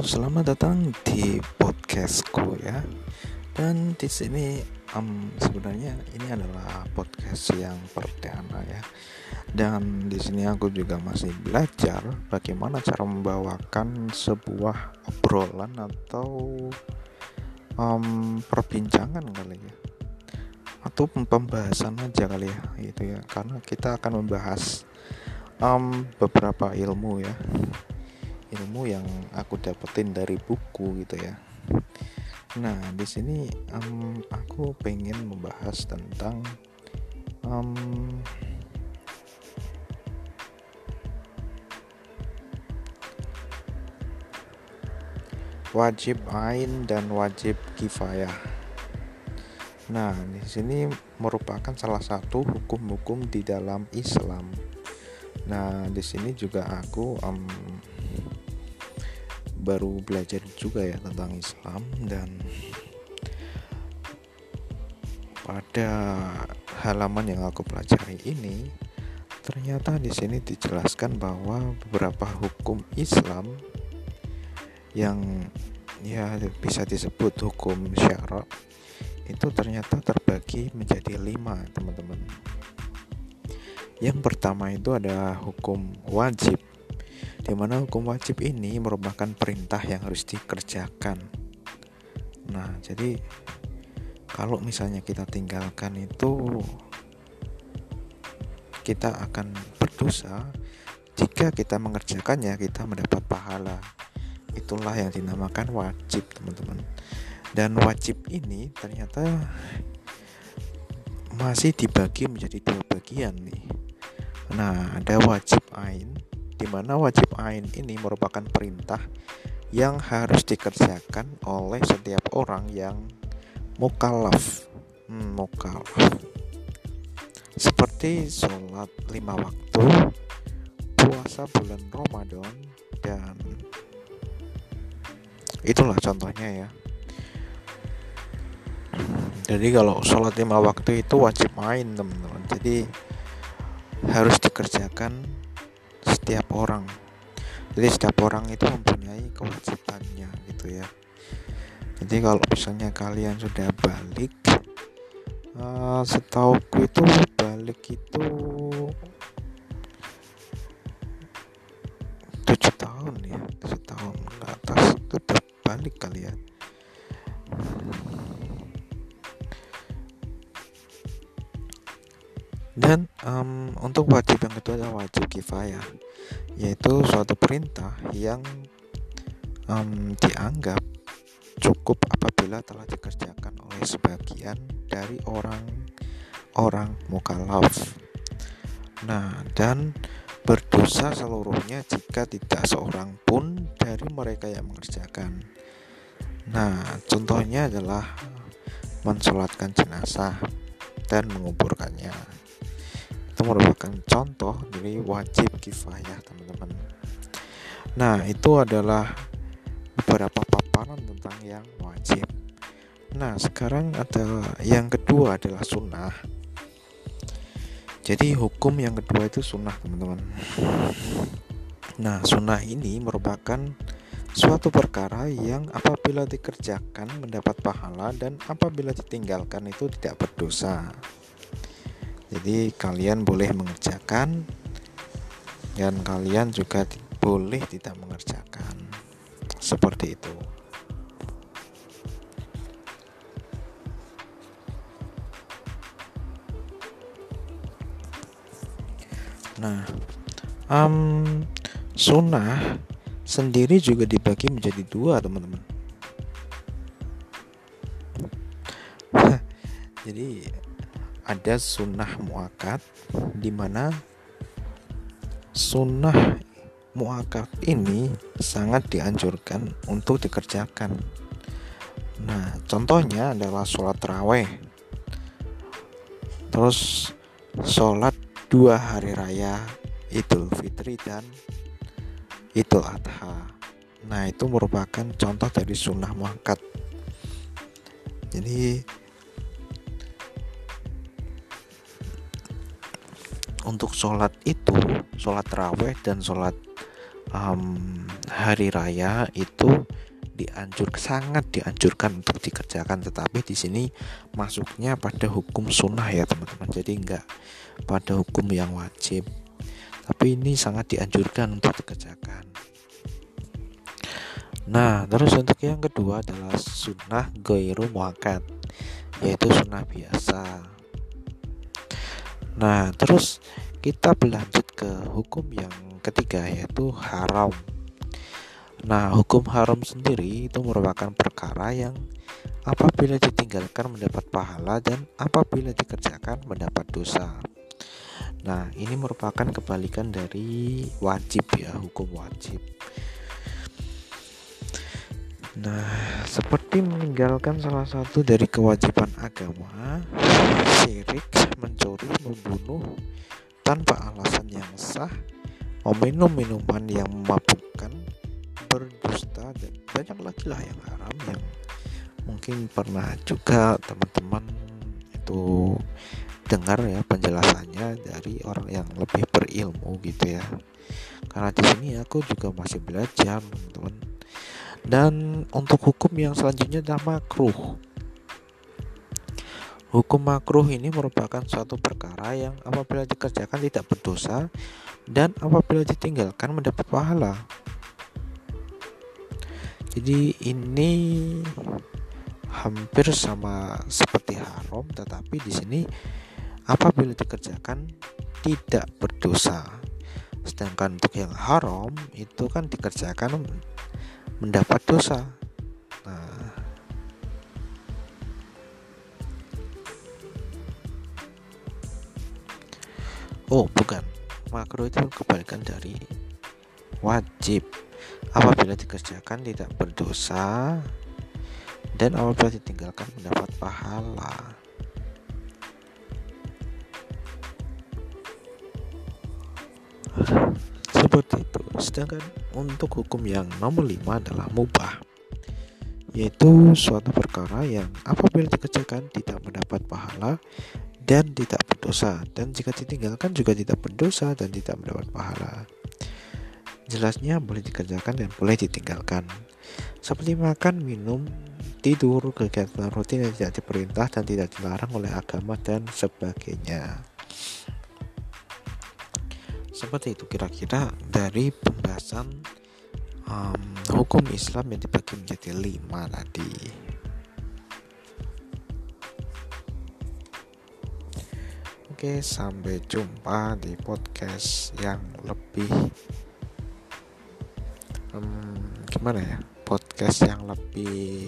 Selamat datang di podcastku ya. Dan di sini um, sebenarnya ini adalah podcast yang perdana ya. Dan di sini aku juga masih belajar bagaimana cara membawakan sebuah obrolan atau um, perbincangan kali ya atau pembahasan aja kali ya itu ya karena kita akan membahas um, beberapa ilmu ya ilmu yang aku dapetin dari buku gitu ya nah di sini um, aku pengen membahas tentang um, wajib ain dan wajib kifayah. Nah, di sini merupakan salah satu hukum-hukum di dalam Islam. Nah, di sini juga aku um, baru belajar juga ya tentang Islam dan pada halaman yang aku pelajari ini ternyata di sini dijelaskan bahwa beberapa hukum Islam yang ya bisa disebut hukum syarak itu ternyata terbagi menjadi lima teman-teman. Yang pertama itu ada hukum wajib di mana hukum wajib ini merupakan perintah yang harus dikerjakan. Nah, jadi kalau misalnya kita tinggalkan itu kita akan berdosa jika kita mengerjakannya kita mendapat pahala. Itulah yang dinamakan wajib, teman-teman. Dan wajib ini ternyata masih dibagi menjadi dua bagian nih. Nah, ada wajib ain di mana wajib ain ini merupakan perintah yang harus dikerjakan oleh setiap orang yang mukallaf. Hmm, mukallaf. Seperti sholat lima waktu, puasa bulan Ramadan, dan itulah contohnya ya. Jadi kalau sholat lima waktu itu wajib main teman-teman. Jadi harus dikerjakan setiap orang. Jadi setiap orang itu mempunyai kewajibannya gitu ya. Jadi kalau misalnya kalian sudah balik uh, setauku itu balik itu tujuh tahun ya tujuh tahun ke atas udah balik kalian dan um, untuk wajib yang kedua adalah wajib kifayah yaitu suatu perintah yang um, dianggap cukup apabila telah dikerjakan oleh sebagian dari orang-orang mukallaf. Nah, dan berdosa seluruhnya jika tidak seorang pun dari mereka yang mengerjakan. Nah, contohnya adalah mensolatkan jenazah dan menguburkannya itu merupakan contoh dari wajib kifayah teman-teman. Nah itu adalah beberapa paparan tentang yang wajib. Nah sekarang ada yang kedua adalah sunnah. Jadi hukum yang kedua itu sunnah teman-teman. Nah sunnah ini merupakan suatu perkara yang apabila dikerjakan mendapat pahala dan apabila ditinggalkan itu tidak berdosa jadi kalian boleh mengerjakan dan kalian juga boleh tidak mengerjakan. Seperti itu. Nah um, sunnah sendiri juga dibagi menjadi dua teman-teman. Jadi ada sunnah muakat di mana sunnah muakat ini sangat dianjurkan untuk dikerjakan. Nah, contohnya adalah sholat raweh, terus sholat dua hari raya Idul Fitri dan Idul Adha. Nah, itu merupakan contoh dari sunnah muakat. Jadi untuk sholat itu sholat raweh dan sholat um, hari raya itu dianjur sangat dianjurkan untuk dikerjakan. Tetapi di sini masuknya pada hukum sunnah ya teman-teman. Jadi enggak pada hukum yang wajib. Tapi ini sangat dianjurkan untuk dikerjakan. Nah terus untuk yang kedua adalah sunnah goiru muakat yaitu sunnah biasa nah terus kita berlanjut ke hukum yang ketiga yaitu haram Nah, hukum haram sendiri itu merupakan perkara yang apabila ditinggalkan mendapat pahala dan apabila dikerjakan mendapat dosa. Nah, ini merupakan kebalikan dari wajib ya, hukum wajib. Nah, seperti meninggalkan salah satu dari kewajiban agama, syirik, mencuri, membunuh tanpa alasan yang sah, meminum minuman yang memabukkan, berdusta dan banyak lagi lah yang haram yang mungkin pernah juga teman-teman itu dengar ya penjelasannya dari orang yang lebih berilmu gitu ya. Karena di sini aku juga masih belajar teman-teman dan untuk hukum yang selanjutnya adalah makruh. Hukum makruh ini merupakan suatu perkara yang apabila dikerjakan tidak berdosa dan apabila ditinggalkan mendapat pahala. Jadi ini hampir sama seperti haram tetapi di sini apabila dikerjakan tidak berdosa. Sedangkan untuk yang haram itu kan dikerjakan mendapat dosa. Nah. Oh bukan. Makro itu kebalikan dari wajib. Apabila dikerjakan tidak berdosa dan apabila ditinggalkan mendapat pahala seperti itu sedangkan untuk hukum yang nomor 5 adalah mubah yaitu suatu perkara yang apabila dikerjakan tidak mendapat pahala dan tidak berdosa dan jika ditinggalkan juga tidak berdosa dan tidak mendapat pahala Jelasnya boleh dikerjakan dan boleh ditinggalkan. Seperti makan, minum, tidur, kegiatan rutin yang tidak diperintah dan tidak dilarang oleh agama dan sebagainya. Seperti itu kira-kira dari pembahasan um, hukum Islam yang dibagi menjadi lima tadi. Oke, sampai jumpa di podcast yang lebih um, gimana ya podcast yang lebih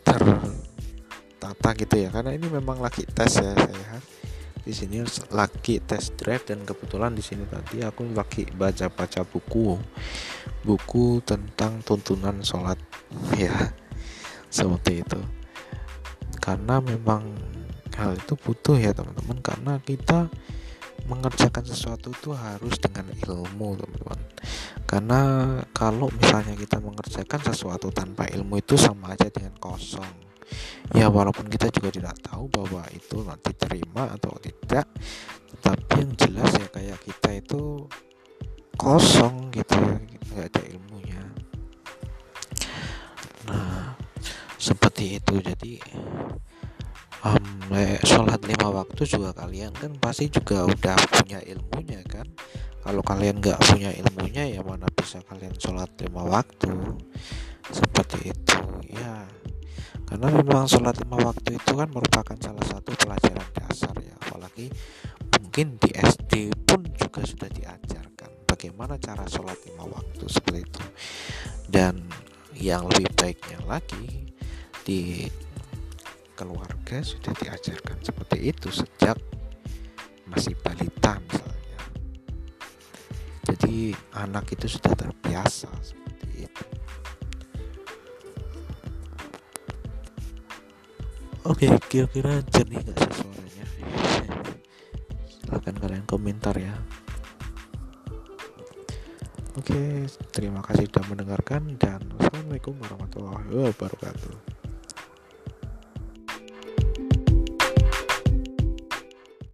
tertata gitu ya karena ini memang lagi tes ya saya di sini lagi tes drive dan kebetulan di sini tadi aku lagi baca-baca buku. Buku tentang tuntunan sholat. Ya seperti itu. Karena memang hal itu butuh ya teman-teman. Karena kita mengerjakan sesuatu itu harus dengan ilmu teman-teman. Karena kalau misalnya kita mengerjakan sesuatu tanpa ilmu itu sama aja dengan kosong ya walaupun kita juga tidak tahu bahwa itu nanti terima atau tidak tetapi yang jelas ya kayak kita itu kosong gitu nggak ada ilmunya. Nah seperti itu. Jadi um, sholat lima waktu juga kalian kan pasti juga udah punya ilmunya kan. Kalau kalian nggak punya ilmunya ya mana bisa kalian sholat lima waktu? Seperti itu. Ya karena memang sholat lima waktu itu kan merupakan salah satu pelajaran dasar ya. Apalagi mungkin di SD pun juga sudah diajarkan bagaimana cara sholat lima waktu seperti itu. Dan yang lebih baiknya lagi di keluarga sudah diajarkan seperti itu sejak masih balita misalnya. Jadi anak itu sudah terbiasa seperti itu oke kira-kira jernih gak sih suaranya silahkan kalian komentar ya Oke, terima kasih sudah mendengarkan dan Assalamualaikum warahmatullahi wabarakatuh.